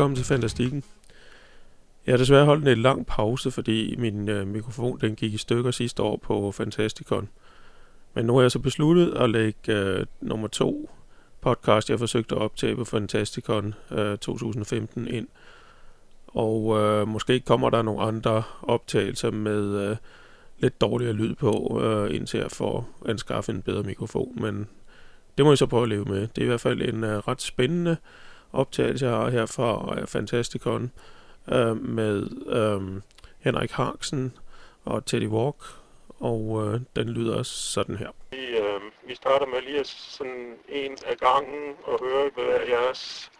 Velkommen til Fantastikken. Jeg har desværre holdt en lidt lang pause, fordi min øh, mikrofon den gik i stykker sidste år på Fantasticon. Men nu har jeg så besluttet at lægge øh, nummer to podcast, jeg forsøgte at optage på Fantasticon øh, 2015 ind. Og øh, måske kommer der nogle andre optagelser med øh, lidt dårligere lyd på, øh, indtil jeg får anskaffet en bedre mikrofon. Men det må jeg så prøve at leve med. Det er i hvert fald en øh, ret spændende optagelse, jeg har her fra øh, Fantasticon øh, med øh, Henrik Harksen og Teddy Walk, og øh, den lyder også sådan her. Vi, øh, vi starter med lige at sådan en af gangen og høre, hvad er jeres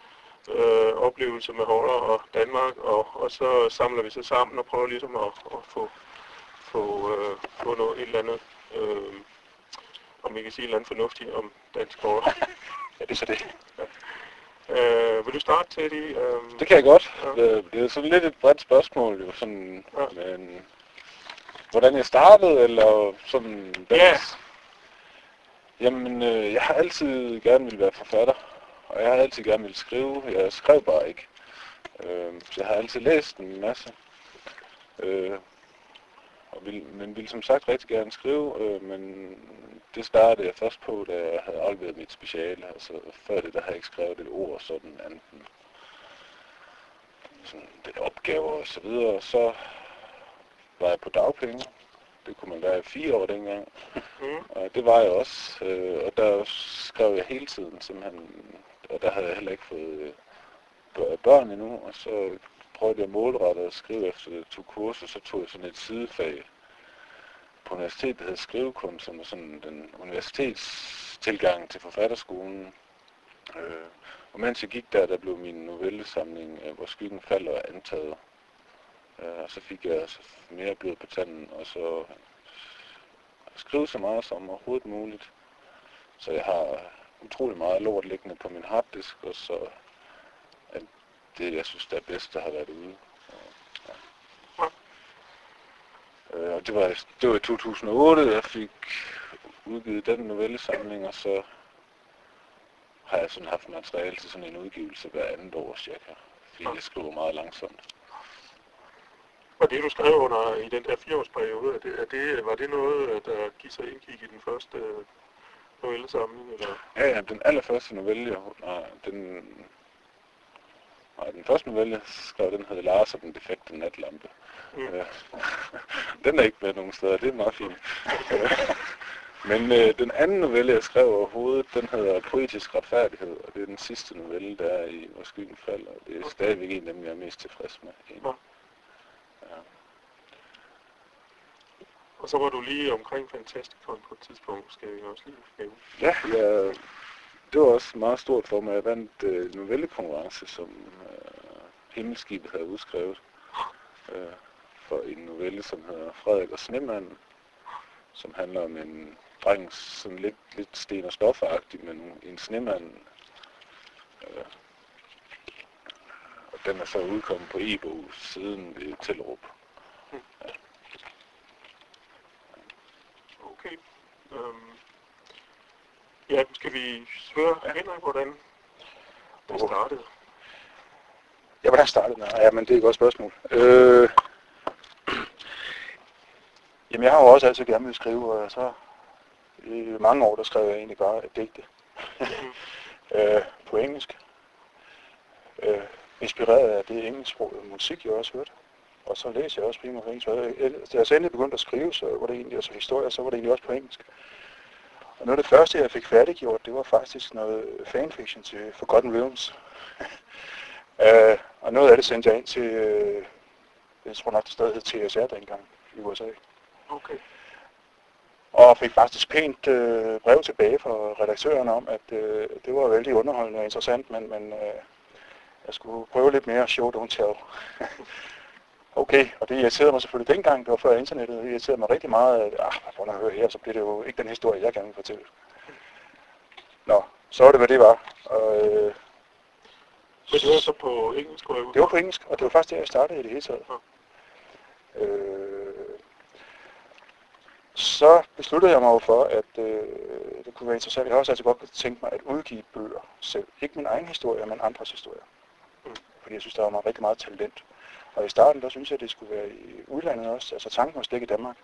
øh, oplevelse med Holder og Danmark, og, og så samler vi så sammen og prøver ligesom at, at få, få, øh, få noget, et eller andet, øh, om vi kan sige et eller andet fornuftigt om dansk Holder. Ja, det er så det. Øh, vil du starte, Teddy? Øh, Det kan jeg godt. Ja. Ja. Det er sådan lidt et bredt spørgsmål, jo. Sådan, Ja. ja. men, hvordan jeg startede, eller sådan... Ja. Jamen, øh, jeg har altid gerne ville være forfatter, og jeg har altid gerne ville skrive. Jeg skrev bare ikke. Øh, så jeg har altid læst en masse. Øh, og vil, men ville som sagt rigtig gerne skrive, øh, men det startede jeg først på, da jeg havde afleveret mit speciale. Altså før det, der havde jeg ikke skrevet et ord sådan andet end sådan det opgaver og så videre. Så var jeg på dagpenge. Det kunne man være i fire år dengang. Mm, Og det var jeg også. Øh, og der skrev jeg hele tiden simpelthen. Og der havde jeg heller ikke fået øh, bør- børn endnu. Og så prøvede jeg målrettet at skrive efter tog kurser. Så tog jeg sådan et sidefag på universitetet, der hedder skrivekunst, som er sådan den universitetstilgang til forfatterskolen. Øh, og mens jeg gik der, der blev min novellesamling, øh, hvor skyggen falder, antaget. Øh, og så fik jeg altså mere blod på tanden, og så skrive så meget som overhovedet muligt. Så jeg har utrolig meget lort liggende på min harddisk, og så at det, jeg synes, der er bedst, der har været ude. Og, ja. Øh, og det var, det var i 2008, jeg fik udgivet den novellesamling, og så har jeg sådan haft materiale til sådan en udgivelse hver andet år cirka, fordi jeg skriver meget langsomt. Og det, du skrev under i den der fireårsperiode, er det, er det, var det noget, der gik sig indgik i den første øh, novellesamling? Eller? Ja, ja, den allerførste novelle, jeg, nej, den, nej, den første novelle, skrev, den hed Lars og den defekte natlampe. Mm. Øh, den er ikke med nogen steder, det er meget fint. Øh, Men øh, den anden novelle, jeg skrev overhovedet, den hedder Poetisk Retfærdighed, og det er den sidste novelle, der er i Hvor skyggen falder. Det er stadigvæk en af dem, jeg er mest tilfreds med. egentlig. Ja. Og så var du lige omkring Fantasticon på et tidspunkt, skal vi også lige nævne. Ja, jeg, det var også meget stort for mig. Jeg vandt øh, novellekonkurrence, som øh, Himmelskibet havde udskrevet øh, for en novelle, som hedder Frederik og Snemanden, som handler om en dreng, sådan lidt, lidt sten- og stofferagtig, men en snemand. Øh, og den er så udkommet på e-bog siden ved Tellerup. Okay. Øhm. Ja, skal vi spørge ja. Henrik, hvordan det startede? Ja, hvordan startede det? Ja, men det er et godt spørgsmål. Øh, jamen, jeg har jo også altid gerne vil skrive, og så i mange år, der skrev jeg egentlig bare digte øh, på engelsk. Øh, inspireret af det engelsksprogede musik, jeg også hørte. Og så læste jeg også primært engelsk. Da jeg så endelig begyndte at skrive, så var det egentlig, altså historier, så var det egentlig også på engelsk. Og noget af det første, jeg fik færdiggjort, det var faktisk noget fanfiction til Forgotten Realms. Øh, og noget af det sendte jeg ind til, øh, jeg tror nok det stadig hed TSR dengang i USA. Okay. Og fik faktisk pænt øh, brev tilbage fra redaktøren om, at øh, det var vældig underholdende og interessant, men, men øh, jeg skulle prøve lidt mere show, don't tell. okay, og det irriterede mig selvfølgelig dengang, det var før internettet, det irriterede mig rigtig meget, at ah, prøv at høre her, så bliver det jo ikke den historie, jeg gerne vil fortælle. Nå, så var det, hvad det var. Og, øh, Men det var så på engelsk, jeg Det var på engelsk, og det var først der, jeg startede i det hele taget. Øh, så besluttede jeg mig jo for, at øh, det kunne være interessant. Jeg har også altid godt tænkt mig at udgive bøger selv. Ikke min egen historie, men andres historier. Fordi jeg synes, der var rigtig meget talent. Og i starten, der synes jeg, det skulle være i udlandet også. Altså tanken var slet ikke i Danmark.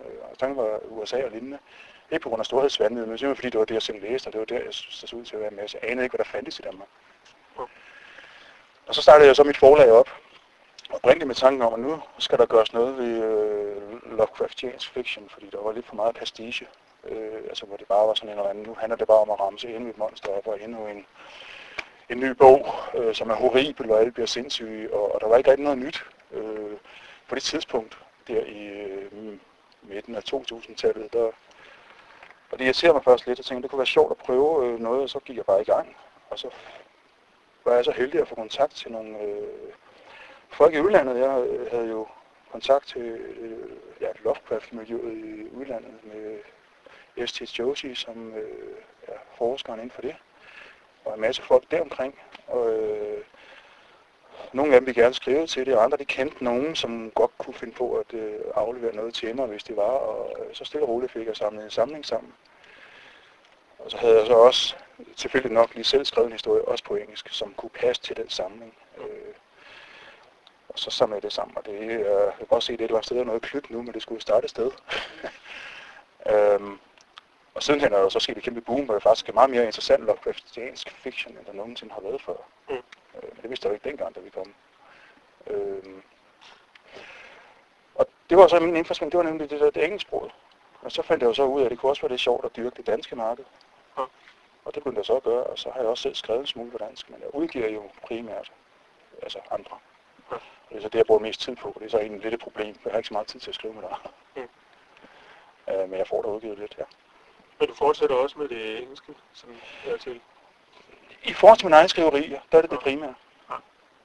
Øh, og tanken var USA og lignende. Ikke på grund af storhedsvandet, men simpelthen fordi det var det, jeg selv læste, og det var der, jeg synes, der så ud til at være med. Så jeg anede ikke, hvad der fandtes i Danmark. Og så startede jeg så mit forlag op, oprindeligt med tanken om, at nu skal der gøres noget ved øh, Lovecraftiansk fiction, fordi der var lidt for meget prestige. Øh, altså hvor det bare var sådan en eller anden, nu handler det bare om at ramse endnu et monster op og endnu en, en ny bog, øh, som er horribel, og alle bliver sindssyge, og, og der var ikke rigtig noget nyt øh, på det tidspunkt, der i øh, midten af 2000-tallet, der, og det irriterer mig først lidt, og tænkte, det kunne være sjovt at prøve øh, noget, og så gik jeg bare i gang, og så var jeg så heldig at få kontakt til nogle øh, folk i udlandet. Jeg øh, havde jo kontakt til øh, ja, Lovecraft-miljøet i udlandet med S.T. Joshi, som øh, er forskeren inden for det, og en masse folk deromkring. Og, øh, nogle af dem ville gerne skrive til det, og andre de kendte nogen, som godt kunne finde på at øh, aflevere noget til mig, hvis det var. Og øh, så stille og roligt fik jeg samlet en samling sammen. Og så havde jeg så også tilfældigt nok lige selv skrevet en historie, også på engelsk, som kunne passe til den samling. Øh, og så samlede jeg det sammen, og det, øh, jeg kan godt se, at det var et eller andet sted er noget klyt nu, men det skulle starte et sted. øhm, og sidenhen er der så sket et kæmpe boom, hvor det faktisk er meget mere interessant Lovecraftiansk fiction, end der nogensinde har været før. Mm. Øh, men det vidste jeg jo ikke dengang, da vi kom. Øhm, og det var så min indfaldsvinkel, det var nemlig det der det engelsksproget. Og så fandt jeg jo så ud af, at det kunne også være lidt sjovt at dyrke det danske marked. Ja. Og det begyndte jeg så at gøre, og så har jeg også selv skrevet en smule på dansk, men jeg udgiver jo primært altså andre. Ja. Og det er så det, jeg bruger mest tid på. Det er så egentlig lidt et problem. Jeg har ikke så meget tid til at skrive med dig. Mm. Øh, men jeg får da udgivet lidt, ja. Men du fortsætter også med det engelske, som er til? I forhold til min egen skriveri, der er det det primære. Ja.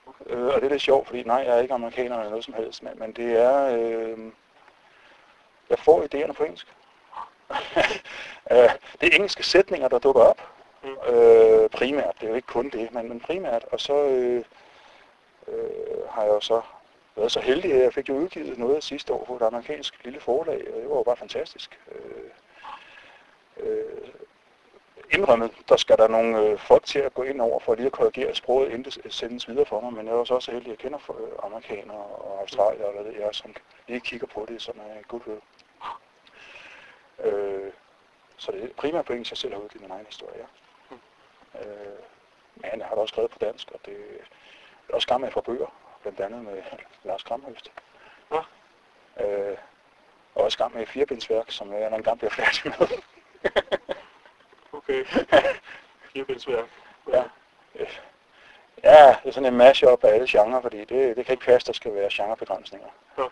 Okay. Øh, og det er lidt sjovt, fordi nej, jeg er ikke amerikaner eller noget som helst, men, men det er... Øh, jeg får idéerne på engelsk. øh, det er engelske sætninger, der dukker op. Mm. Øh, primært, det er jo ikke kun det, men, men primært. Og så øh, øh, har jeg jo så været så heldig, at jeg fik jo udgivet noget sidste år på et amerikansk lille forlag, og det var jo bare fantastisk. Øh, indrømmet, der skal der nogle øh, folk til at gå ind over for lige at korrigere sproget, inden det sendes videre for mig, men jeg er også også heldig, at jeg kender for, øh, amerikanere og australier, hvad ved jeg, som lige kigger på det, som er goodwill. Øh, så det er primært på engelsk, jeg selv har udgivet min egen historie. Øh, men jeg har da også skrevet på dansk, og det er også gammel fra bøger, blandt andet med Lars Kramhøst. Ja. Øh, og også gammel med firebindsværk, som jeg en gang bliver færdig med. okay. Firebindsværk. Ja. Ja, det er sådan en mashup af alle genrer, fordi det, det kan ikke passe, der skal være genrebegrænsninger. Ja.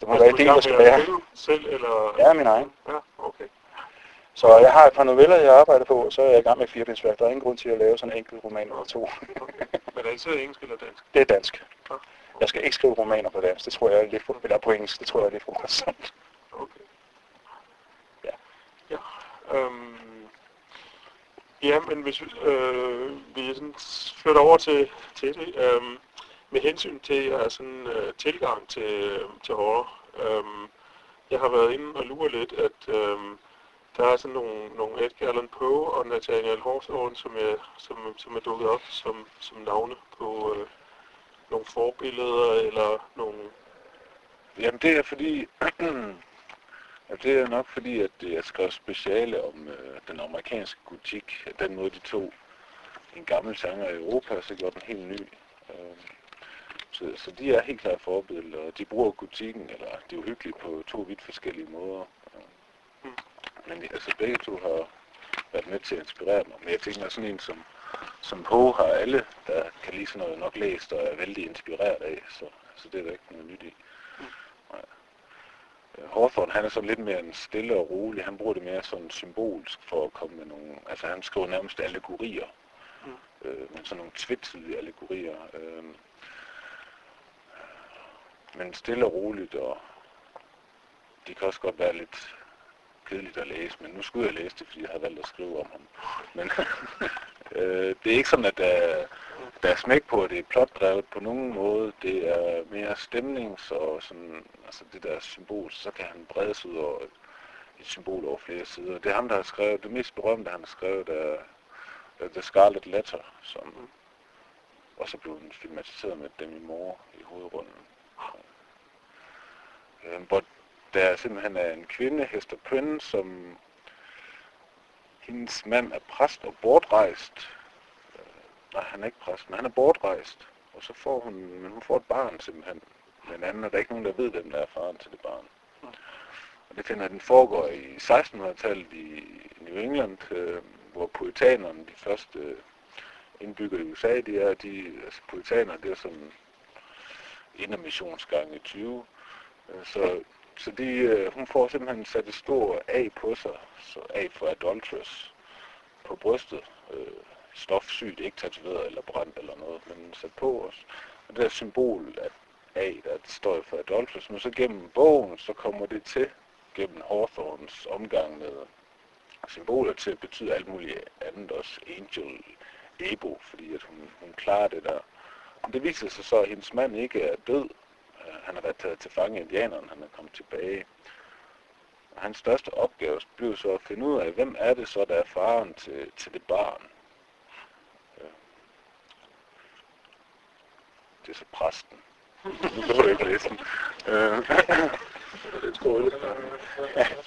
Det må altså, være det, der skal være. Selv, eller? Ja, min egen. Ja, okay. Så jeg har et par noveller, jeg arbejder på, og så er jeg i gang med firebindsværk. Der er ingen grund til at lave sådan en enkelt roman eller to. okay. Men er det så engelsk eller dansk? Det er dansk. Ja. Okay. Jeg skal ikke skrive romaner på dansk. Det tror jeg er lidt for, eller på engelsk. Det tror jeg er lidt for. Okay. Ja. Ja. Øhm, ja, men hvis øh, vi sådan flytter over til, til det, øh, med hensyn til jeres sådan, øh, tilgang til, øh, til horror. øh, jeg har været inde og lure lidt, at øh, der er sådan nogle, nogle Edgar Allan Poe og Nathaniel Hawthorne, som er, som, som er dukket op som, som navne på øh, nogle forbilleder eller nogle... Jamen det er fordi, ja, det er nok fordi, at jeg skrev speciale om øh, den amerikanske gotik, den måde de tog en gammel genre i Europa, og så gjorde den helt ny. Øh, så, så de er helt klart forbilleder, og de bruger gotikken, eller det er uhyggeligt på to vidt forskellige måder. Mm. Men altså begge to har været med til at inspirere mig. Men jeg tænker sådan en som, som Poe har alle, der kan lide sådan noget nok læst og er vældig inspireret af, så, så det er der ikke noget nyt i. Mm. Hawthorne, han er sådan lidt mere en stille og rolig. Han bruger det mere sådan symbolsk for at komme med nogle... Altså han skriver nærmest allegorier. Mm. Øh, men sådan nogle tvetydige allegorier. Øh, men stille og roligt, og det kan også godt være lidt kedeligt at læse, men nu skulle jeg læse det, fordi jeg havde valgt at skrive om ham. Men øh, det er ikke sådan, at der, der er smæk på, at det er plotdrevet på nogen måde. Det er mere stemnings og sådan, altså det der symbol, så kan han bredes ud over et symbol over flere sider. Det er ham, der har skrevet, det mest berømte, han har skrevet, er The Scarlet Letter, som og så blev den filmatiseret med Demi Moore i hovedrunden. Øh, hvor der simpelthen er en kvinde, Hester Prynne, som hendes mand er præst og bortrejst. Nej, han er ikke præsten. han er bortrejst. Og så får hun, men hun får et barn simpelthen med anden, er der ikke nogen, der ved, hvem der er faren til det barn. Og det finder den foregår i 1600-tallet i New England, øh, hvor puritanerne, de første øh, indbyggere i USA, de er, de, altså puritaner, det er sådan indermissionsgang i 20. Øh, så, så de, øh, hun får simpelthen sat et stort A på sig, så A for adulteress, på brystet. Øh, stofsygt, ikke tatoveret eller brændt eller noget, men sat på os. Og det der symbol af A, der står for Adolphus, men så gennem bogen, så kommer det til gennem Hawthorns omgang med symboler til at betyde alt muligt andet, også angel, ebo, fordi at hun, hun klarer det der. Men det viser sig så, at hendes mand ikke er død. Øh, han har været taget til fange indianeren, han er kommet tilbage. Og hans største opgave bliver så at finde ud af, hvem er det så, der er faren til, til det barn. Det er så præsten. Nu behøver du ikke læse den. Øh,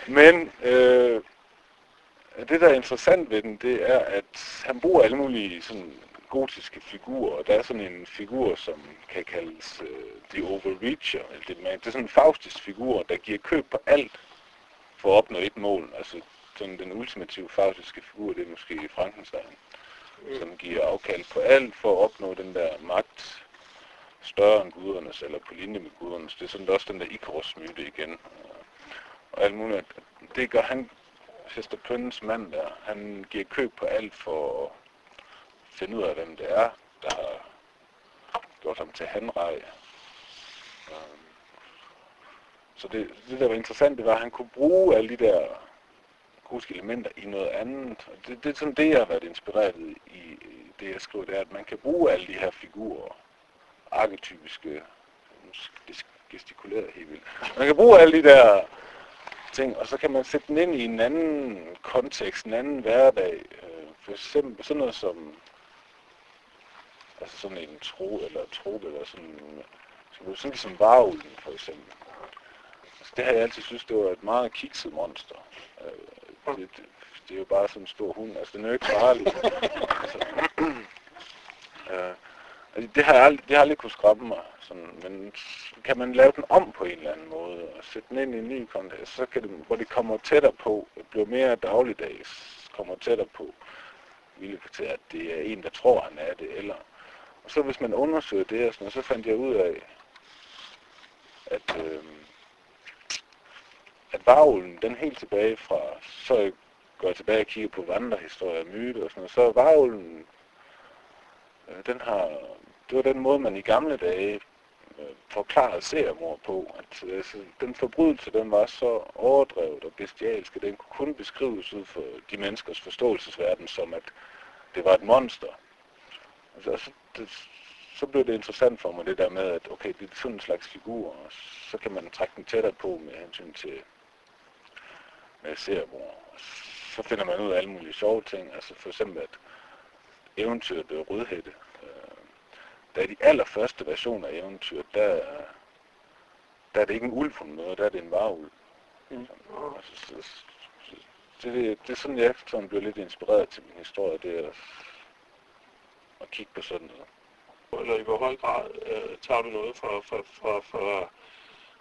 Men øh, det, der er interessant ved den, det er, at han bruger alle mulige sådan, gotiske figurer, og der er sådan en figur, som kan kaldes øh, The Overreacher, eller det, det er sådan en faustisk figur, der giver køb på alt for at opnå et mål. Altså sådan den ultimative faustiske figur, det er måske Frankenstein, mm. som giver afkald på alt for at opnå den der magt større end gudernes, eller på linje med gudernes. Det er sådan også den der Icarus-myte igen. Og alt muligt. Det gør han Hester Pønnes mand der, han giver køb på alt for at finde ud af, hvem det er, der har gjort ham til handrej. Øhm, så det, det, der var interessant, det var, at han kunne bruge alle de der gotiske elementer i noget andet. Og det, det er sådan det, jeg har været inspireret i, i det, jeg skriver, det er, at man kan bruge alle de her figurer, arketypiske, gestikuleret helt vildt. Man kan bruge alle de der ting, og så kan man sætte den ind i en anden kontekst, en anden hverdag. Øh, for eksempel sådan noget som altså sådan en tro eller tro eller sådan, sådan, sådan som varulven for eksempel. Altså, det har jeg altid synes, det var et meget kikset monster. Øh, det, det, det, er jo bare sådan en stor hund, altså den er jo ikke farlig. altså, øh, altså, det har jeg aldrig, det har aldrig kunne skræmme mig. Sådan, men kan man lave den om på en eller anden måde, og sætte den ind i en ny kontekst, så kan det, hvor det kommer tættere på, bliver mere dagligdags, kommer tættere på, hvilket til, at det er en, der tror, han er det, eller... Og så hvis man undersøger det, og sådan, så fandt jeg ud af, at, øh, at varvlen, den helt tilbage fra, så går jeg tilbage og kigger på vandrehistorier og myte og sådan noget, så varvlen, øh, den har, det var den måde, man i gamle dage øh, forklarede seriemord på. At, altså, den forbrydelse, den var så overdrevet og bestialsk, at den kunne kun beskrives ud for de menneskers forståelsesverden som, at det var et monster. Altså, så, det, så blev det interessant for mig, det der med, at okay, det er sådan en slags figur, og så kan man trække den tættere på med hensyn til med seriemord. Så finder man ud af alle mulige sjove ting, altså for eksempel, at eventyret Rødhætte, der er de allerførste versioner af eventyret, der, der er det ikke en ulv på noget, der er det en varulv. Mm. Altså, så, så, det, det er sådan, jeg sådan bliver lidt inspireret til min historie, det er at, at kigge på sådan noget. Eller i hvor høj grad øh, tager du noget fra, fra, fra, fra,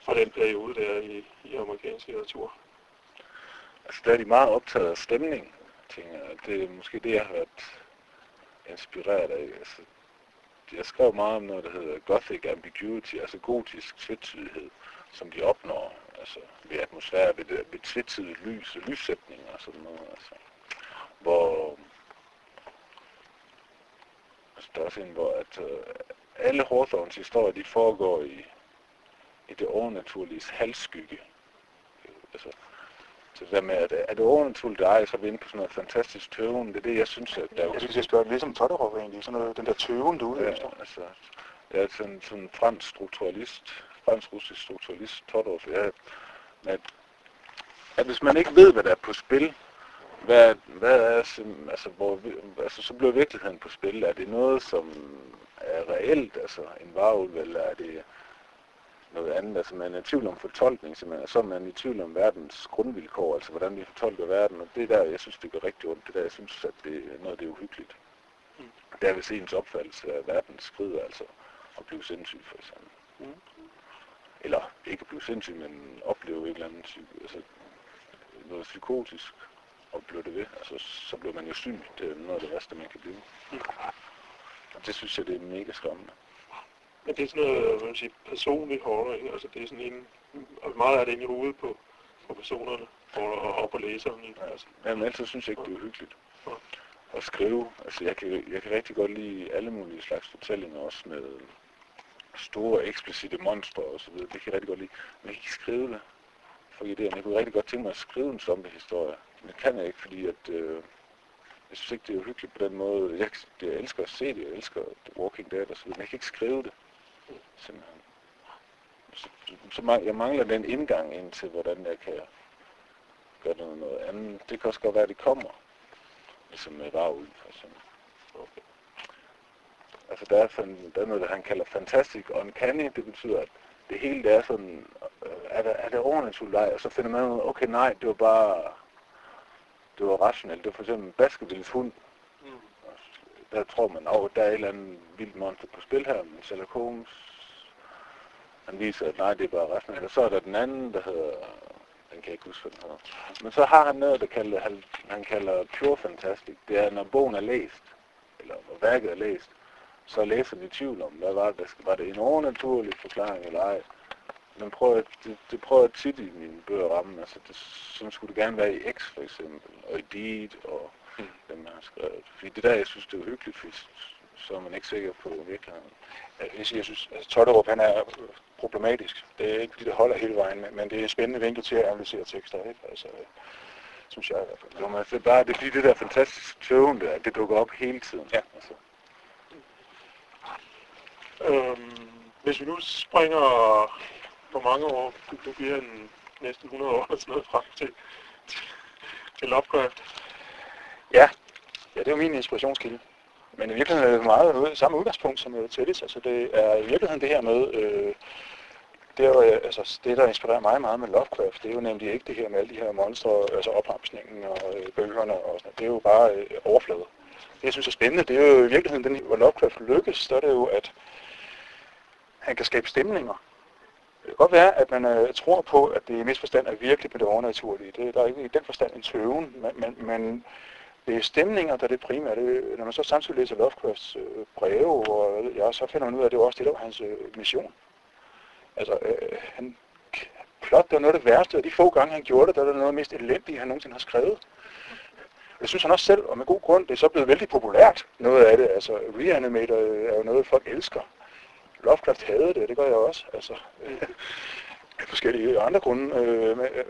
fra den periode der i, i amerikansk litteratur? Altså der er de meget optaget af stemning, tænker jeg. Det er måske det, jeg har været inspireret af. Altså, jeg skrev meget om noget, der hedder Gothic Ambiguity, altså gotisk tvetydighed, som de opnår altså ved atmosfære, ved, ved tvetydigt lys og lyssætning og sådan noget. Altså, hvor altså, der er også en, hvor at, øh, alle Hawthorns historier, de foregår i, i det overnaturlige halsskygge. Altså, så det der med, at er det overnaturligt dig, så er vi inde på sådan noget fantastisk tøven. Det er det, jeg synes, at der er... Jeg synes, jeg spørger ligesom Totterov egentlig, sådan noget, den der tøven, du ja, altså, jeg er sådan, sådan fransk strukturalist, fransk-russisk strukturalist, Totterov, ja, at, at hvis man ikke ved, hvad der er på spil, hvad, hvad er, altså, hvor, altså, så bliver virkeligheden på spil. Er det noget, som er reelt, altså en varulv, eller er det noget andet? Altså man er i tvivl om fortolkning, simpelthen, og så er man i tvivl om verdens grundvilkår, altså hvordan vi fortolker verden, og det er der, jeg synes, det gør rigtig ondt. Det er der, jeg synes, at det er noget, det er uhyggeligt. Mm. Det er, hvis ens opfattelse af verden skrider, altså at blive sindssyg, for eksempel. Mm. Eller ikke at blive sindssyg, men opleve et eller andet, psy- altså noget psykotisk, og blive det ved. Altså, så bliver man jo syg. Det er noget af det værste, man kan blive. Mm. Og det synes jeg, det er mega skræmmende. Men det er sådan noget, hvad man siger, personlig horror, ikke? Altså det er sådan en, og meget af det inde i hovedet på, på personerne, og, og, og på læseren, ikke? Altså, Jamen, altid synes jeg ikke, det er uhyggeligt. Ja. At skrive, altså jeg kan, jeg kan rigtig godt lide alle mulige slags fortællinger, også med store, eksplicite monstre og så videre. Det kan jeg rigtig godt lide. Men jeg kan ikke skrive det for idéerne. Jeg kunne rigtig godt tænke mig at skrive en zombie-historie. Men det kan jeg ikke, fordi at, øh, jeg synes ikke, det er uhyggeligt på den måde. Jeg, jeg elsker at se det, jeg elsker The Walking Dead og så videre, men jeg kan ikke skrive det. Simpelthen. Så, så man- jeg mangler den indgang ind til, hvordan jeg kan gøre noget, noget andet. Det kan også godt være, at det kommer. Ligesom med varulv, for eksempel. okay. Altså der er, sådan, der er noget, der han kalder fantastic uncanny. Det betyder, at det hele det er sådan, øh, er, der, er det overnaturligt leg? Og så finder man ud af, okay nej, det var bare, det var rationelt. Det var for eksempel Baskervilles hund. Mm. Der tror man, at der er et eller andet vildt monster på spil her, men Sherlock Holmes, han viser, at nej, det er bare rationelt. Og så er der den anden, der hedder, den kan jeg ikke huske, hvad den hedder. Men så har han noget, der kalder, han, han kalder pure fantastic. Det er, når bogen er læst, eller når værket er læst, så er læseren i tvivl om, hvad var det, var det en overnaturlig forklaring eller ej. Men prøver, det, det prøver jeg tit i mine bøger at ramme. Altså, det, sådan skulle det gerne være i X for eksempel, og i Deed, og Mm. dem, jeg har skrevet. Fordi det der, jeg synes, det er uhyggeligt, fordi så er man ikke sikker på virkeligheden. Sige, jeg synes, at Totterup han er problematisk. Det er ikke fordi, det holder hele vejen, men, men det er en spændende vinkel til at analysere tekster, ikke? Altså, synes jeg i hvert fald. Altså, det er bare, det er fordi det der fantastiske tøven der, det dukker op hele tiden. Ja. Altså, Øhm, hvis vi nu springer hvor mange år, du bliver en næsten 100 år eller sådan noget frem til, til, til Lovecraft. Ja, ja, det er jo min inspirationskilde. Men i virkeligheden er det meget samme udgangspunkt som uh, Teddy's. Altså det er i virkeligheden det her med, øh, det, er jo, øh, altså, det der inspirerer mig meget med Lovecraft, det er jo nemlig ikke det her med alle de her monstre, altså opremsningen og øh, bøgerne og sådan. Det er jo bare øh, overflader. Det jeg synes er spændende, det er jo i virkeligheden, den, hvor Lovecraft lykkes, så er det jo, at han kan skabe stemninger. Det kan godt være, at man øh, tror på, at det i misforstand er virkelig med det overnaturlige. Det, der er ikke i den forstand en tøven, men, men, men det er stemninger, der er det primære. Det, når man så samtidig læser Lovecrafts øh, breve, og ja, så finder man ud af, at det var også det, der var hans øh, mission. Altså, øh, han, plot, det var noget af det værste, og de få gange, han gjorde det, der var det noget af det mest elendige, han nogensinde har skrevet. Det synes han også selv, og med god grund, det er så blevet vældig populært, noget af det. Altså, Reanimator øh, er jo noget, folk elsker. Lovecraft havde det, det gør jeg også. Altså, øh, af forskellige andre grunde. Øh, med, øh,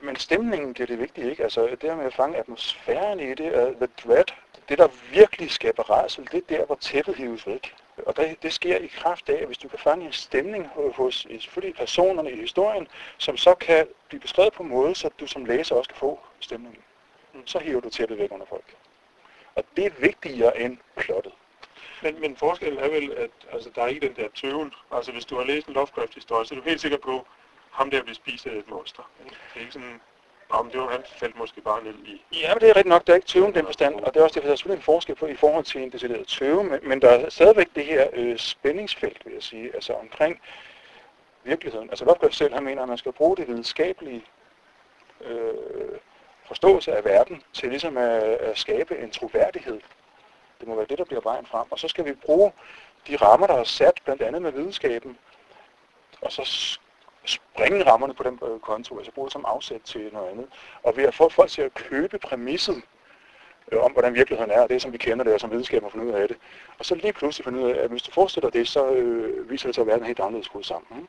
men stemningen bliver det vigtige, ikke? Altså, det her med at fange atmosfæren i det, er the dread, det der virkelig skaber rædsel, det er der, hvor tæppet hives væk. Og det, det sker i kraft af, at hvis du kan fange en stemning ho- hos selvfølgelig personerne i historien, som så kan blive beskrevet på en måde, så du som læser også kan få stemningen, så hiver du tæppet væk under folk. Og det er vigtigere end plottet. Men, men forskellen er vel, at altså, der er ikke den der tøven. Altså hvis du har læst en Lovecraft-historie, så er du helt sikker på, ham der vil spise et monster. ikke? Det er ikke sådan, om det var, han faldt måske bare ned i. Ja, men det er rigtigt nok, der er ikke tøven den forstand, og det er også det, der er selvfølgelig en forskel på i forhold til en decideret tøve, men, men der er stadigvæk det her øh, spændingsfelt, vil jeg sige, altså omkring virkeligheden. Altså Lovecraft selv, han mener, at man skal bruge det videnskabelige øh, forståelse af verden til ligesom at, at skabe en troværdighed. Det må være det, der bliver vejen frem. Og så skal vi bruge de rammer, der er sat, blandt andet med videnskaben, og så springe rammerne på den øh, konto, altså bruge det som afsæt til noget andet. Og ved at få folk til at købe præmisset øh, om, hvordan virkeligheden er, og det som vi kender det, og som videnskaben har fundet ud af det. Og så lige pludselig finde ud af, at hvis du forestiller det, så øh, viser det sig at være en helt anderledes skruet sammen. Ikke?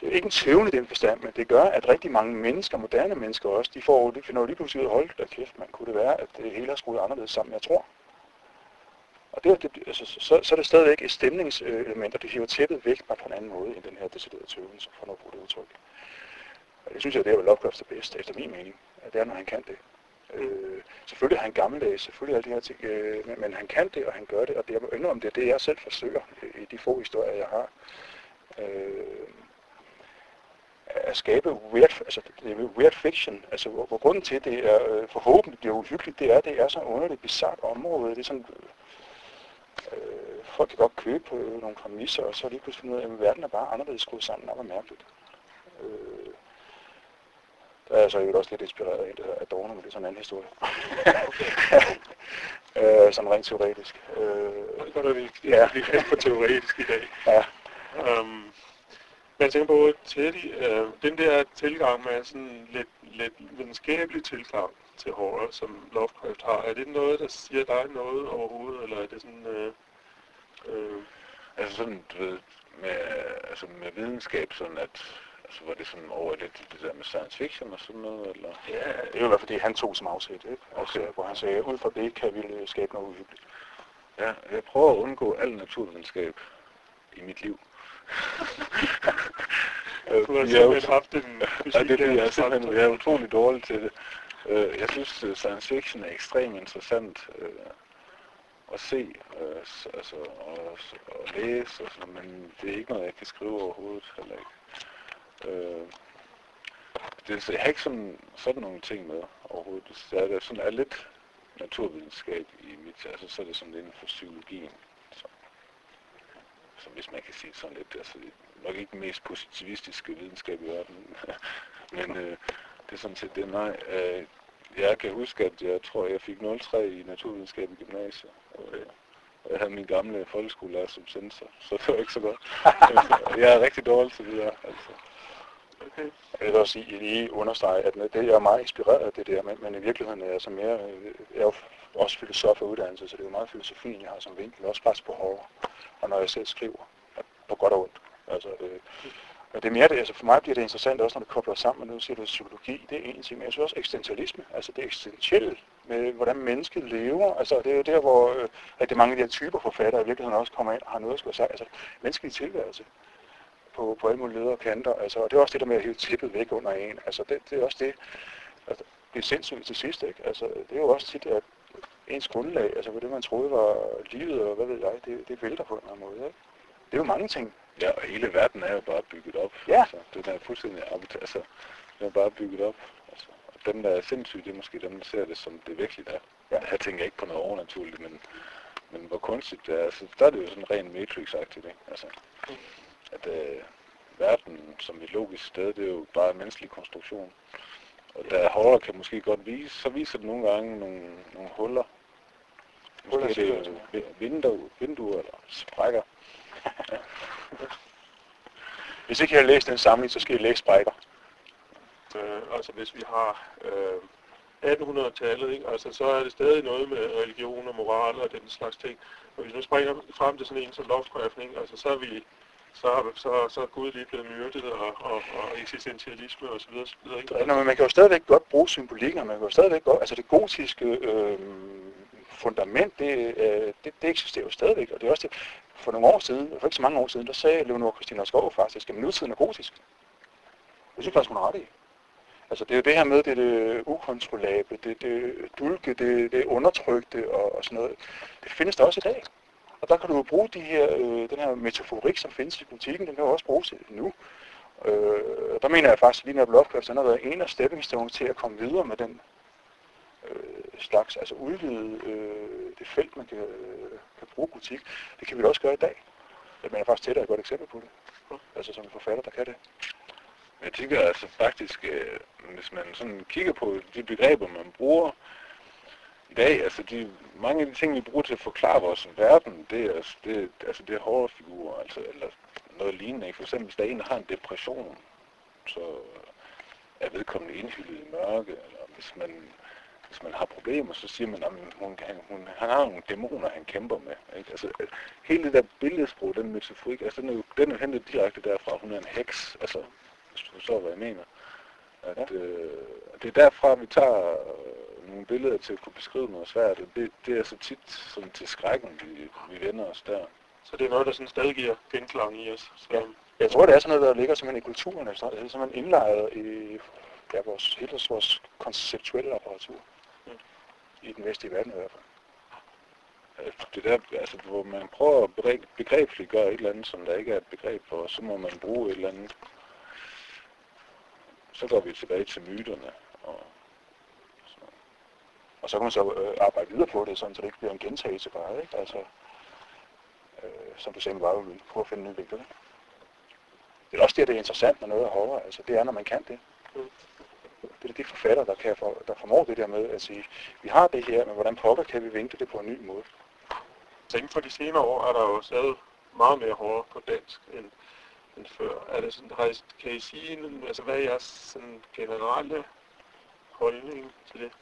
Det er ikke en tvivl i den forstand, men det gør, at rigtig mange mennesker, moderne mennesker også, de, får, de finder jo lige pludselig ud af, hold da kæft, man kunne det være, at det hele er skruet anderledes sammen, jeg tror. Og det, det, altså, så, så er det stadigvæk et stemningselement, og det hiver tæppet væk bare på en anden måde, end den her deciderede tøvelse, for får noget det udtryk. Og det synes jeg, det er vel Lovecraft bedst, efter min mening. At det er, når han kan det. Øh, Selvfølgelig er han gammeldags, selvfølgelig alle de her ting, øh, men, men han kan det, og han gør det, og det, jeg må indrømme, det er det, jeg selv forsøger i de få historier, jeg har. Øh, at skabe weird, altså, det er weird fiction, altså hvor, hvor grunden til, det er øh, forhåbentlig bliver uhyggeligt, det er, det er så underligt bizart område. Det er sådan, øh, folk kan godt købe på nogle præmisser, og så lige pludselig finde ud af, at verden er bare anderledes skruet sammen, og mærkeligt. Øh, der er jeg så jo også lidt inspireret af af Adorno, men det er sådan en anden historie. øh, sådan rent teoretisk. Øh, Det er godt, at vi Ja. er for teoretisk i dag. ja, Um, men jeg tænker på, Teddy, uh, den der tilgang med sådan lidt, lidt videnskabelig tilgang til horror, som Lovecraft har, er det noget, der siger dig noget overhovedet, eller er det sådan... Uh, uh, Altså sådan, du ved, med, altså med videnskab, sådan at, altså var det sådan over lidt det der med science fiction og sådan noget, eller? ja, det er jo i hvert fald det, han tog som afsæt, ikke? Altså, Okay. hvor han sagde, ud fra det kan vi skabe noget uhyggeligt. Ja, jeg prøver at undgå al naturvidenskab i mit liv. Øh, du har simpelthen haft en fysik, Ja, det er jeg er der simpelthen jeg er utrolig dårlig til det. Øh, Jeg synes, at science fiction er ekstremt interessant øh, at se, øh, altså, og, og læse, og sådan, men det er ikke noget, jeg kan skrive overhovedet heller ikke. Øh, det, jeg har ikke sådan, sådan nogle ting med overhovedet. Det er, det sådan, er lidt naturvidenskab i mit, altså så er det sådan inden for psykologien. Så hvis man kan sige sådan lidt, altså nok ikke den mest positivistiske videnskab i verden, men øh, det er sådan set det, nej. Øh, jeg kan huske, at jeg tror, jeg fik 0,3 i naturvidenskab i gymnasiet. Øh, og jeg havde min gamle folkeskolelærer som sensor, så det var ikke så godt. altså, jeg er rigtig dårlig til det der, altså. Okay. Jeg vil også sige, lige understrege, at det jeg er meget inspireret af det der, men, men i virkeligheden er jeg så mere, øh, jeg er jo også filosof og uddannelse, så det er jo meget filosofien, jeg har som vinkel, også faktisk på hårdere, og når jeg selv skriver, på godt og ondt. Altså, øh, og det er mere det, altså for mig bliver det interessant også, når det kobler sammen, og nu siger du psykologi, det er en ting, men jeg synes også eksistentialisme, altså det eksistentielle med, hvordan mennesket lever, altså det er jo der, hvor øh, rigtig mange af de her typer forfattere i virkeligheden også kommer ind og har noget at skulle sige, altså menneskelig tilværelse på, på alle mulige leder og kanter. Altså, og det er også det der med at hive tippet væk under en. Altså, det, det er også det, at blive sindssygt til sidst. Ikke? Altså, det er jo også tit, at ens grundlag, altså hvad det man troede var livet, og hvad ved jeg, det, det vælter på en eller anden måde. Ikke? Det er jo mange ting. Ja, og hele verden er jo bare bygget op. Ja. Altså, den er fuldstændig altså, den er bare bygget op. Altså, og dem, der er sindssyge, det er måske dem, der ser det som det virkelig er. Ja. Her tænker jeg ikke på noget overnaturligt, men, men hvor kunstigt det er. Altså, der er det jo sådan rent Matrix-agtigt, ikke? Altså, at øh, verden som et logisk sted, det er jo bare en menneskelig konstruktion. Og da horror kan måske godt vise, så viser det nogle gange nogle, nogle huller. Huller Måske er det jo vinduer, vinduer eller sprækker. Hvis ikke jeg har læst den samling, så skal jeg læse sprækker. Øh, altså hvis vi har øh, 1800-tallet, ikke? Altså, så er det stadig noget med religion og moral og den slags ting. Og hvis vi nu springer frem til sådan en som Lovecraft, ikke? Altså, så er vi så, så, så er Gud lige blevet myrdet, og, og, og eksistentialisme og så videre, så videre ikke? Nå, men man kan jo stadigvæk godt bruge symbolikker, man kan jo stadigvæk godt, altså det gotiske øh, fundament, det, øh, det, det eksisterer jo stadigvæk, og det er også det, for nogle år siden, for ikke så mange år siden, der sagde Leonora Christina Skov faktisk, at nutiden er gotisk. Det synes faktisk, hun har ret i. Altså det er jo det her med, det, det ukontrollable, det, det dulke, det, det undertrykte og, og sådan noget. Det findes der også i dag. Og der kan du jo bruge de her, øh, den her metaforik, som findes i butikken, den kan jo også bruges nu. Øh, der mener jeg faktisk, at lige når Lovecraft han har været en af stepping stones til at komme videre med den øh, slags, altså udvide øh, det felt, man kan, øh, kan bruge butik. Det kan vi da også gøre i dag. Jeg mener faktisk tættere et godt eksempel på det. Altså som en forfatter, der kan det. Jeg tænker altså faktisk, øh, hvis man sådan kigger på de begreber, man bruger i dag, altså de, mange af de ting, vi bruger til at forklare vores verden, det er, altså- det, altså det er horrorfigurer, altså, eller noget lignende. Ikke? For eksempel, hvis der er en, der har en depression, så er vedkommende indhyllet i mørke, eller hvis man, hvis man har problemer, så siger man, at hun, han, hun, han har nogle dæmoner, han kæmper med. Ikke? Altså, øh, hele det der billedsprog, den metaforik, altså, den, er jo, den er hentet direkte derfra, hun er en heks, altså, hvis du forstår, hvad jeg mener. At, øh, det er derfra, vi tager nogle billeder til at kunne beskrive noget svært, og det, det er så tit sådan til skrækken, vi, vi vender os der. Så det er noget, der sådan stadig giver genklang i os. Så, Ja. Jeg tror, det er sådan noget, der ligger simpelthen i kulturen, altså, det er simpelthen indlejret i ja, vores, hele vores konceptuelle apparatur. i den vestlige verden i hvert fald. Øh, Det der, altså, hvor man prøver at begreb, begrebsliggøre et eller andet, som der ikke er et begreb for, så må man bruge et eller andet. Så går vi tilbage til myterne. Og. Og så kan man så øh, arbejde videre på det, sådan, så det ikke bliver en gentagelse bare, ikke? Altså, øh, som du sagde, var vi prøve at finde en ny vinkel. ikke? Det er også det, der er interessant, når noget er hårdere. Altså, det er, når man kan det. Det er de forfatter, der, kan for, der formår det der med at sige, vi har det her, men hvordan pokker kan vi vinkle det på en ny måde? Så inden for de senere år er der jo stadig meget mere hårdere på dansk end, end før. Er det sådan, har I, kan I sige, altså hvad er jeres sådan generelle holdning til det?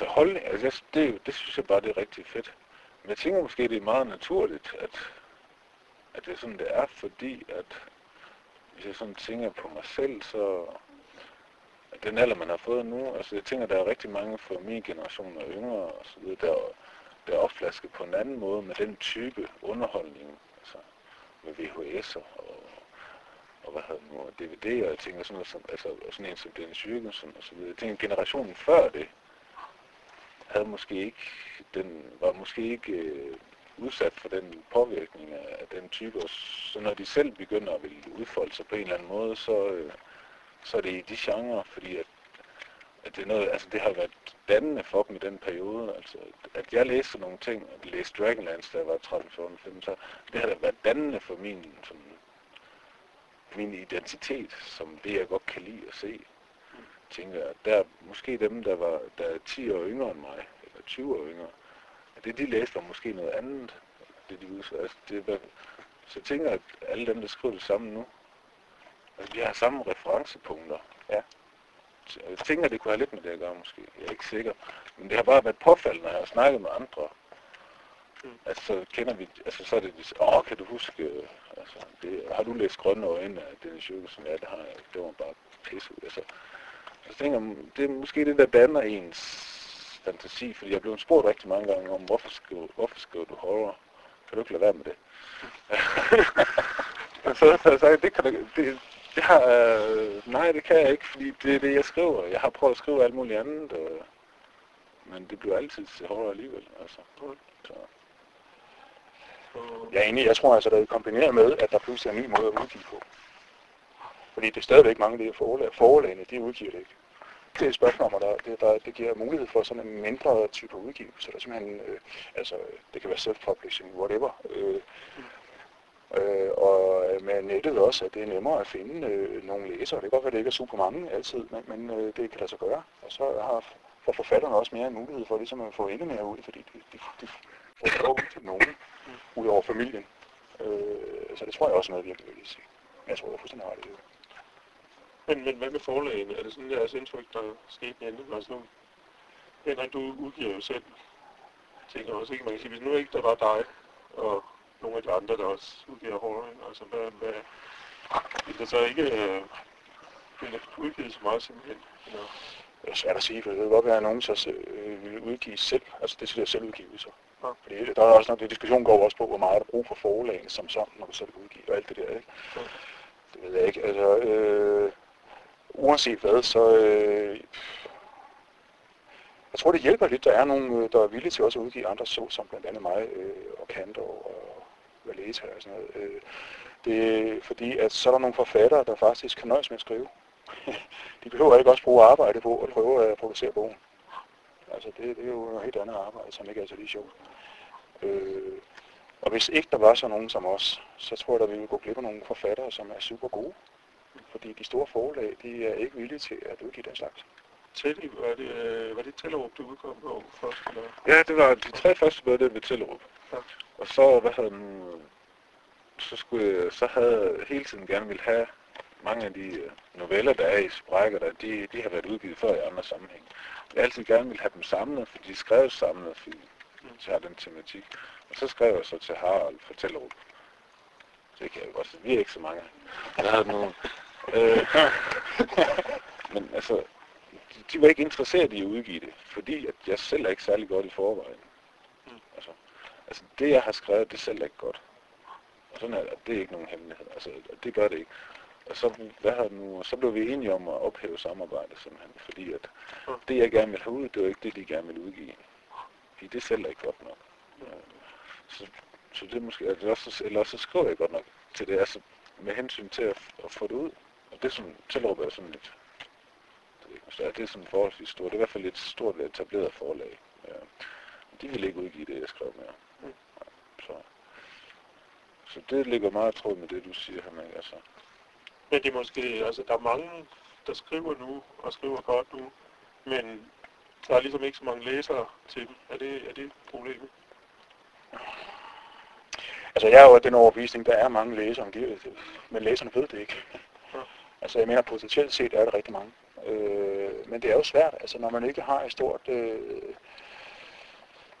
Altså, så holdning, altså jeg- det, det synes jeg bare, det er rigtig fedt. Men jeg tænker måske, det er meget naturligt, at, at det er sådan, det er, fordi at hvis jeg sådan tænker på mig selv, så at den alder, man har fået nu, altså jeg tænker, der er rigtig mange fra min generation og yngre og så videre, der, der er opflasket på en anden måde med den type underholdning, altså med VHS'er og, og hvad hedder nu, DVD'er, jeg tænker sådan noget som, altså sådan en som Dennis Jürgensen og så videre. Jeg tænker, generationen før det, havde måske ikke, den var måske ikke øh, udsat for den påvirkning af, af den type, og så når de selv begynder at ville udfolde sig på en eller anden måde, så, øh, så er det i de genrer, fordi at, at det, er noget, altså det har været dannende for dem i den periode, altså at jeg læste nogle ting, at læste Dragonlance, da jeg var 13, 14, 15, så det har da været dannende for min, sådan, min identitet, som det jeg godt kan lide at se tænker jeg, der er måske dem, der var der er 10 år yngre end mig, eller 20 år yngre, at det de læste var måske noget andet, det de udsagde. Altså, det var, så jeg tænker, at alle dem, der skriver det samme nu, altså, de har samme referencepunkter. Ja. Så jeg tænker, det kunne have lidt med det at gøre måske. Jeg er ikke sikker. Men det har bare været påfaldende, når jeg har snakket med andre. Mm. Altså, så kender vi, altså så er det, de åh, kan du huske, øh, altså, det, har du læst Grønne Øjne af Dennis Jørgensen? Ja, det har jeg. Det var bare pisse. Altså, jeg tænker, det er måske det, der danner ens fantasi, fordi jeg blev spurgt rigtig mange gange om, hvorfor skriver, hvorfor skriver du horror? Kan du ikke lade være med det? så, så, så det kan du, det, det har, øh, nej, det kan jeg ikke, fordi det er det, jeg skriver. Jeg har prøvet at skrive alt muligt andet, øh, men det bliver altid til horror alligevel. Altså. Så, Ja, Jeg er enig. Jeg tror altså, det er kombineret med, at der pludselig er en ny måde at udgive på. Fordi det er stadigvæk mange af de her forlag. Forlagene, de udgiver det ikke. Det er et spørgsmål om, at der, det, der, det giver mulighed for sådan en mindre type udgivelse. Der simpelthen, øh, altså, det kan være self-publishing, whatever. Øh, øh, og øh, med nettet også, at det er nemmere at finde øh, nogle læsere. Det kan godt være, at det ikke er super mange altid, men, men øh, det kan lade sig gøre. Og så har for forfatterne også mere en mulighed for ligesom at få endnu mere ud, fordi de, de, de får lov til nogen ud over familien. Øh, så det tror jeg også er noget, virkelig vil sige. Men jeg tror, jeg er fuldstændig ret i det men, men hvad med forlagene? Er det sådan jeres indtryk, der er sket en ændring? Altså nu, Henrik, du udgiver jo selv ting også, ikke? Man kan sige, hvis nu ikke der var dig og nogle af de andre, der også udgiver horror, altså hvad, hvad vil der så ikke øh, blive udgivet så meget simpelthen? Eller, Det er svært at sige, for det kan godt være, at nogen så øh, vil udgive selv. Altså det er selvudgivelser. Ja. Fordi der er også noget, det diskussion går også på, hvor meget er der brug for forlagene som sådan, når du selv udgiver og alt det der, ikke? Ja. Det ved jeg ikke. Altså, øh, uanset hvad, så... Øh, jeg tror, det hjælper lidt. Der er nogen, øh, der er villige til også at udgive andre så, som blandt andet mig øh, og Kantor og Valeta og sådan noget. Øh, det er fordi, at så er der nogle forfattere, der faktisk kan nøjes med at skrive. De behøver ikke også bruge arbejde på at prøve at producere bogen. Altså det, det er jo noget helt andet arbejde, som ikke er så lige sjovt. Øh, og hvis ikke der var så nogen som os, så tror jeg, at vi ville gå glip af nogle forfattere, som er super gode. Fordi de store forlag, de er ikke villige til at udgive den slags. Telly, var det, øh, var det Tellerup, du udkom på først? Eller? ja, det var de tre første det ved Tellerup. Ja. Og så, hvad hedder den, så, skulle jeg, så havde jeg hele tiden gerne ville have mange af de øh, noveller, der er i sprækker, der, de, de har været udgivet før i andre sammenhæng. Jeg altid gerne ville have dem samlet, fordi de skrev samlet, fordi de har den tematik. Og så skrev jeg så til Harald for Tellerup. Det kan jeg godt sige. Vi er ikke så mange. Jeg havde nogle... Øh, men altså, de, de var ikke interesseret i at udgive det, fordi at jeg selv er ikke særlig godt i forvejen. Altså, altså det jeg har skrevet, det selv er ikke godt. Og sådan er det, det er ikke nogen hemmelighed. Altså, det gør det ikke. Og så, hvad har nu, og så blev vi enige om at ophæve samarbejdet simpelthen, fordi at det jeg gerne ville have ud, det var ikke det, de gerne ville udgive. Fordi det selv er ikke godt nok. Mm. Så, så det måske, eller også, eller også så skriver jeg godt nok til det, altså med hensyn til at, at få det ud. Og det som Tellerup er sådan lidt, det er, ikke, så er det sådan forholdsvis stort, det er i hvert fald et stort etableret forlag. Ja. De vil ikke udgive det, jeg skrev med. Mm. Så, så det ligger meget tråd med det, du siger, Henrik. Altså, Men det er måske, altså der er mange, der skriver nu, og skriver godt nu, men der er ligesom ikke så mange læsere til dem. Er det, er det problemet? Altså jeg er jo af den overbevisning, der er mange læsere, de- men læserne ved det ikke. Altså jeg mener potentielt set er det rigtig mange. Øh, men det er jo svært, altså når man ikke har et stort, øh,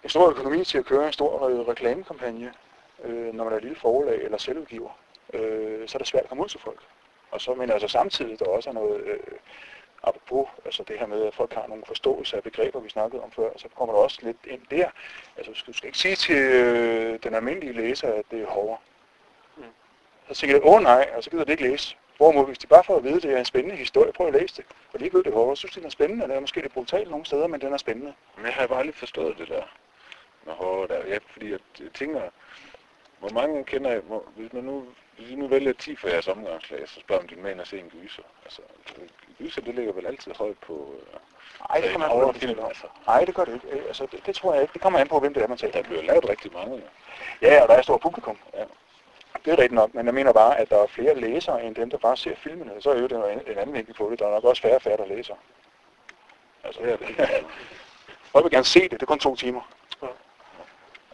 en stor økonomi til at køre en stor øh, reklamekampagne, øh, når man er et lille forlag eller selvudgiver, øh, så er det svært at komme ud til folk. Og så mener jeg altså samtidig, der også er noget, øh, apropos altså det her med, at folk har nogle forståelse af begreber, vi snakkede om før, så kommer der også lidt ind der. Altså du skal, du skal ikke sige til øh, den almindelige læser, at det er hårdere. Mm. Så siger de, åh nej, og så gider de ikke læse. Hvorimod, hvis de bare får at vide, at det er en spændende historie, prøv at læse det. For ikke ved det så synes de, den er spændende. Den er måske lidt brutal nogle steder, men den er spændende. Men jeg har bare aldrig forstået det der med horror der. Ja, fordi at, jeg tænker, hvor mange kender jeg, hvor, hvis man nu, hvis I nu vælger 10 for jeres omgangslag, så spørger man din mand at se en gyser. Altså, gyser, det ligger vel altid højt på... Øh, Nej, det en kommer an på, hvem det horrorfilm, film, altså. Nej, det gør det ikke. Øh, Altså, det, det, tror jeg ikke. Det kommer an på, hvem det er, man taler. Der bliver lavet rigtig mange. Ja, og der er et stort publikum. Ja. Det er rigtigt nok, men jeg mener bare, at der er flere læsere, end dem, der bare ser filmene. Så er jo det en, en anden vinkel på det. Der er nok også færre og færre, der læser. Altså, det er det Folk vil gerne se det. Det er kun to timer. Ja.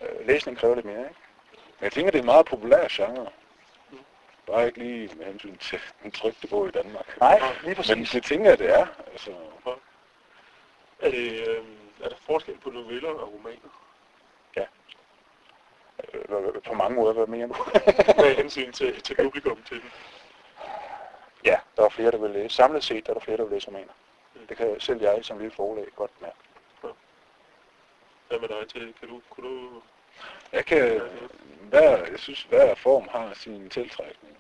Øh, læsning kræver lidt mere, ikke? Men jeg tænker, det er en meget populær genre. Bare ikke lige med hensyn til den trygte bog i Danmark. Nej, lige Men præcis. det tænker jeg, det er. Altså, Er, det, øh, er der forskel på noveller og romaner? Øh, på mange måder, hvad mener du? Med hensyn til, til publikum til den. ja, der er flere, der vil læse. Samlet set der er der flere, der vil læse romaner. Det kan selv jeg som lille forlag godt mærke. Hvad med dig til? Kan du, kunne du... jeg kan... Hver, jeg synes, hver form har sin tiltrækning.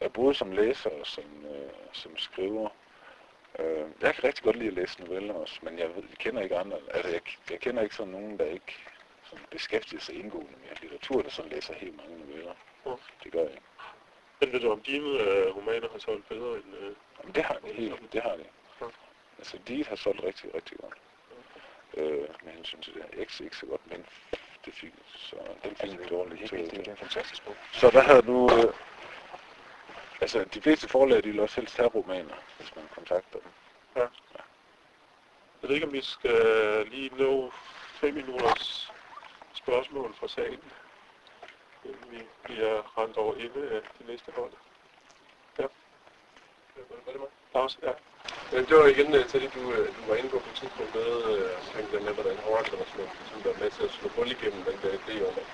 Jeg både som læser og som, øh, som skriver. Øh, jeg kan rigtig godt lide at læse noveller også, men jeg, ved, jeg kender ikke andre. Altså, jeg, jeg kender ikke sådan nogen, der ikke sådan beskæftiger sig indgående med litteratur, der sådan læser helt mange noveller. Ja. Det gør jeg. Men ved du, om dine øh, romaner har solgt bedre end... Øh, Jamen, det har de helt, det har de. Ja. Altså, de har solgt rigtig, rigtig godt. Øh, med hensyn til det her. Ikke, ikke så godt, men det fik, så den fik en dårlig. Det er, helt, det er en fantastisk bog. Så hvad havde du... Øh, altså, de fleste forlag, de vil også helst have romaner, hvis man kontakter dem. Jeg ved ikke, om vi skal lige nå fem minutters spørgsmål fra salen. Inden vi bliver rendt over ende af de næste hold. Ja. Var det mig? Lars, ja. Men det var igen øh, til det, du, øh, du var inde på på et tidspunkt med, øh, omkring det med, hvordan horrorlitteratur ligesom er med til at slå hul igennem den der idé om, at,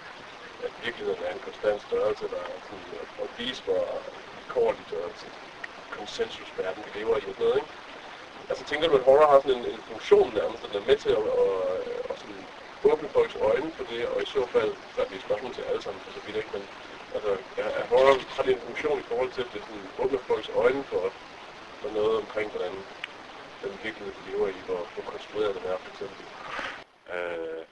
at virkeligheden er en konstant størrelse, der er sådan, og vise, hvor korligt og konsensusverden vi lever i og noget, ikke? Altså tænker du, at horror har sådan en, en funktion nærmest, den er med til at, og, og sådan åbne folks øjne for det, og i så fald, der er det et spørgsmål til alle sammen altså, for så vidt, ikke? Men altså, er, er horror, har det en funktion i forhold til, at det sådan åbner folks øjne for, for noget omkring, hvordan den virkelighed, vi lever i, hvor, hvor konstrueret den er, for eksempel. Øh,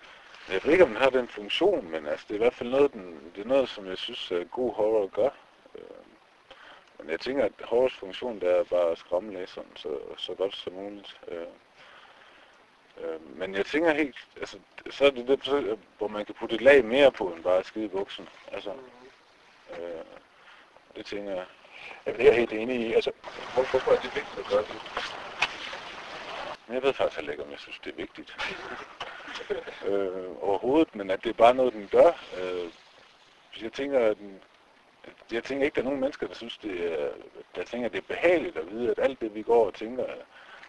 jeg ved ikke, om den har den funktion, men altså, det er i hvert fald noget, den, det er noget som jeg synes, er god horror gør. Øh, men jeg tænker, at horrors funktion, det er bare at skræmme læseren så, så godt som muligt. Øh, øh, men jeg tænker helt, altså, så er det det, så- hvor man kan putte et lag mere på, end bare at skide i buksen. Altså, øh, det tænker jeg. Ja, det er jeg helt enig i. Altså, Hvor, hvorfor er det vigtigt at gøre det? Men jeg ved faktisk heller ikke, om jeg synes, det er vigtigt. øh, overhovedet, men at det er bare noget, den gør. Øh, jeg tænker, at den, jeg tænker ikke, der er nogen mennesker, der synes, det er, der tænker, at det er behageligt at vide, at alt det, vi går og tænker,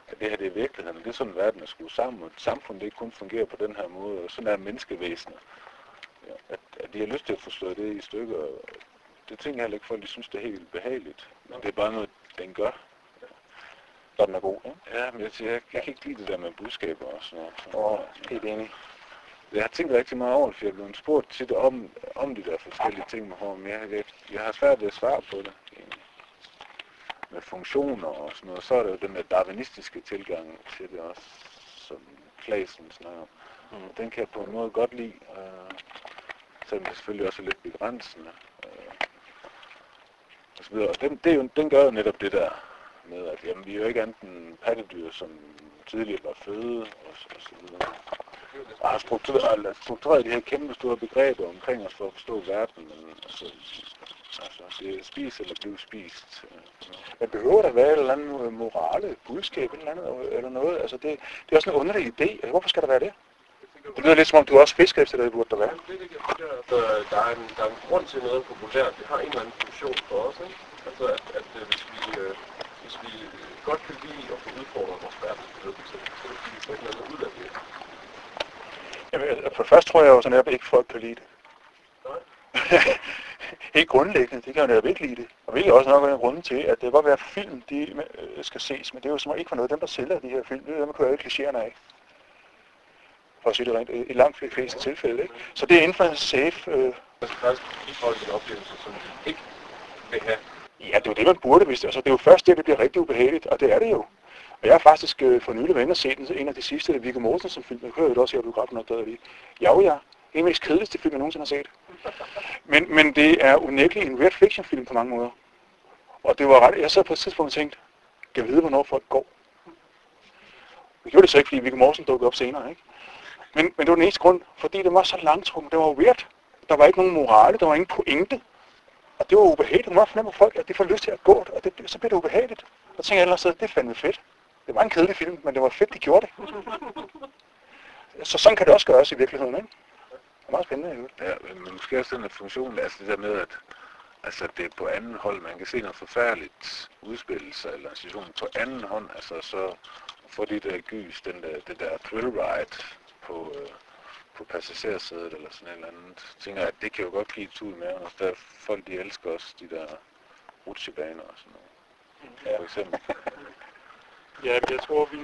at det her det er virkeligheden. Det er sådan, verden er skruet sammen, og et samfund det ikke kun fungerer på den her måde, og sådan er menneskevæsenet. Ja, at, at de har lyst til at slået det i stykker. Det tænker jeg heller ikke, folk de synes, det er helt behageligt. Men det er bare noget, den gør. når den er god, ikke? Ja, men jeg, siger, jeg, jeg kan ikke lide det der med budskaber og sådan noget. Så, Og helt enig. Jeg har tænkt rigtig meget over det, for jeg er blevet spurgt tit om, om de der forskellige ting med men jeg, jeg, jeg har svært ved at svare på det. egentlig. Med funktioner og sådan noget, så er det jo den der darwinistiske tilgang til det også, som Claesen snakker om. Mm. Den kan jeg på en måde godt lide, øh, selvom det selvfølgelig også er lidt begrænsende. Øh, og så videre. Og den, det er jo, den gør jo netop det der med, at jamen, vi er jo ikke andet pattedyr, som tidligere var føde og, og så videre. Har struktureret, struktureret de her kæmpe store begreber omkring os for at forstå verden, men altså, altså det er spis eller blive spist. Men behøver der være et eller andet morale, budskab, et eller andet, eller noget? Altså det, det er også en underlig idé. Altså, hvorfor skal der være det? Det lyder lidt som om, du også fisker efter det, burde der være. Det, det, det, altså, der, er en, der er en grund til noget populært. Det har en eller anden funktion for os. Ikke? Altså, at, at øh, hvis, vi, øh, hvis vi godt kan lide at få udfordret vores verdensbillede, så, så kan vi få et eller andet ud af det. Jamen, altså, for først tror jeg jo at jeg ikke folk kan lide det. Helt grundlæggende, det kan jo netop ikke lide det. Og vil også nok en grund til, at det kan godt være, at film de, øh, skal ses, men det er jo som ikke for noget. Dem, der sælger de her film, det er dem, der kører alle klichéerne af for at sige det rent, i langt flere fleste tilfælde. Ikke? Så det er inden for en safe... Øh... Altså faktisk give folk en oplevelse, som de ikke vil have. Ja, det er jo det, man burde vidste. Altså, det er jo først det, det bliver rigtig ubehageligt, og det er det jo. Og jeg har faktisk øh, for nylig været set en, en af de sidste Viggo Mortensen film. Jeg hørte også her på biografen og stadig. Ja, ja. En af de mest kedeligste film, jeg nogensinde har set. Men, men det er unægteligt en red fiction film på mange måder. Og det var ret, jeg sad på et tidspunkt og tænkte, kan jeg vide, hvornår folk går? Det gjorde det så ikke, fordi Viggo Mortensen dukkede op senere, ikke? Men, men det var den eneste grund, fordi det var så langtrukken. Det var weird. Der var ikke nogen morale, der var ingen pointe. Og det var ubehageligt. Man var fornemme folk, at de får lyst til at gå, og det, så blev det ubehageligt. Og så tænkte jeg ellers, det er fandme fedt. Det var en kedelig film, men det var fedt, de gjorde det. Så sådan kan det også gøres i virkeligheden, ikke? Det er meget spændende. Jo. Ja, men måske også den funktion, altså det der med, at altså det er på anden hold, man kan se noget forfærdeligt udspillelse eller en situation på anden hånd, altså så får de der gys, den der, det der thrill ride, på, øh, på passagersædet eller sådan et eller andet. Jeg tænker, at det kan jo godt give et ud med, og der folk, de elsker også de der rutsjebaner og sådan noget. Ja. For eksempel. Ja, jeg tror, vi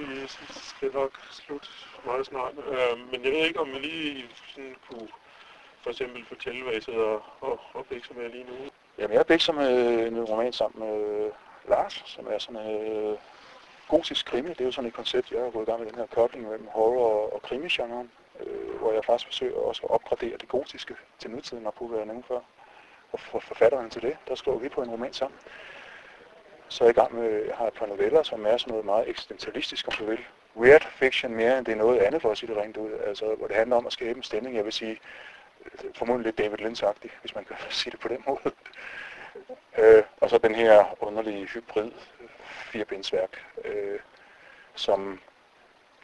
skal nok slutte meget snart. Øh, men jeg ved ikke, om vi lige sådan kunne for eksempel fortælle, hvad I sidder og, og, bækser med lige nu. Jamen, jeg bækser med en roman sammen med øh, Lars, som er sådan øh, gotisk krimi, det er jo sådan et koncept, jeg har gået i gang med den her kobling mellem horror og krimi-genren, øh, hvor jeg faktisk forsøger også at opgradere det gotiske til nutiden, og hvad jeg nævnte før. Og for forfatteren til det, der skriver vi på en roman sammen. Så er jeg i gang med, har et par noveller, som er sådan noget meget eksistentialistisk, om du vil. Weird fiction mere, end det er noget andet, for at sige det rent ud. Altså, hvor det handler om at skabe en stemning, jeg vil sige, formodentlig lidt David lynch hvis man kan sige det på den måde. Øh, og så den her underlige hybrid firebindsværk, øh, som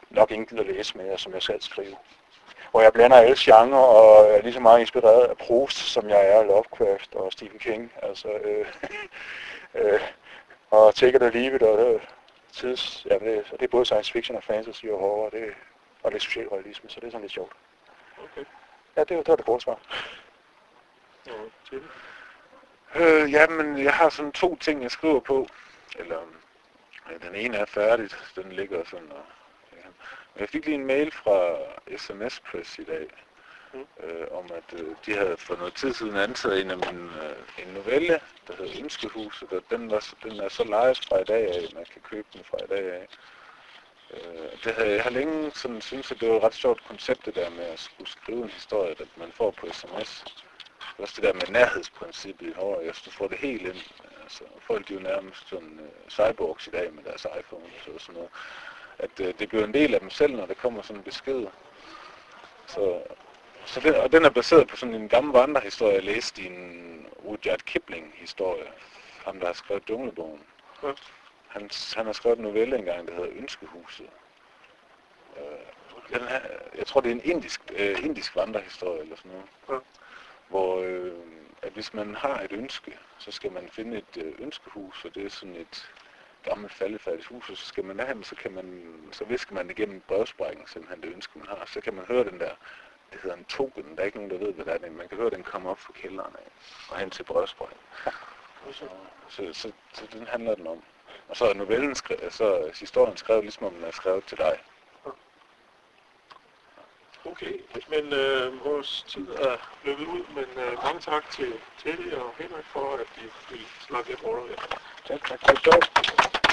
nok ingen gider læse med, og som jeg selv skriver. Hvor jeg blander alle genrer og er lige så meget inspireret af Proust, som jeg er af Lovecraft og Stephen King. Altså, øh, øh, og Take It or Leave It, og det, tids, ja, det, så det er både science fiction og fantasy og horror, det, og lidt socialrealisme, så det er sådan lidt sjovt. Okay. Ja, det, det var det gode svar. Ja, til. Øh, jamen, jeg har sådan to ting, jeg skriver på. Eller, ja, den ene er færdig, den ligger sådan og... Ja. Jeg fik lige en mail fra SMS Press i dag øh, om at øh, de havde for noget tid siden ansat en af mine, øh, en novelle, der hedder Ønskehuset, og den, var, den er så lejes fra i dag af, man kan købe den fra i dag af. Øh, det havde, jeg har længe sådan, synes, at det var et ret sjovt koncept, det der med at skulle skrive en historie, at man får på sms også det der med nærhedsprincippet i horror, jeg du får det helt ind. Altså, folk de er jo nærmest sådan øh, cyborgs i dag med deres iPhones og sådan noget. At øh, det bliver en del af dem selv, når der kommer sådan en besked. Så, så den, og den er baseret på sådan en gammel vandrehistorie, jeg læste i en Rudyard Kipling-historie. Ham, der har skrevet Junglebogen. Ja. Han, han har skrevet en novelle engang, der hedder Ønskehuset. Uh, den her, jeg tror, det er en indisk, uh, indisk vandrehistorie eller sådan noget. Ja hvor øh, at hvis man har et ønske, så skal man finde et øh, ønskehus, og det er sådan et gammelt faldefærdigt hus, og så skal man have så kan man, så visker man igennem brevsprækken, simpelthen det ønske, man har. Så kan man høre den der, det hedder en token, der er ikke nogen, der ved, hvad det er, man kan høre den komme op fra kælderen af, og hen til brevsprækken. Så, så, så, så, den handler den om. Og så er novellen skrevet, så historien skrevet, ligesom om den er skrevet til dig. Okay, men øh, vores tid er løbet ud, men øh, mange tak til Teddy og Henrik for, at de ville snakke lidt roller. Tak, tak. tak.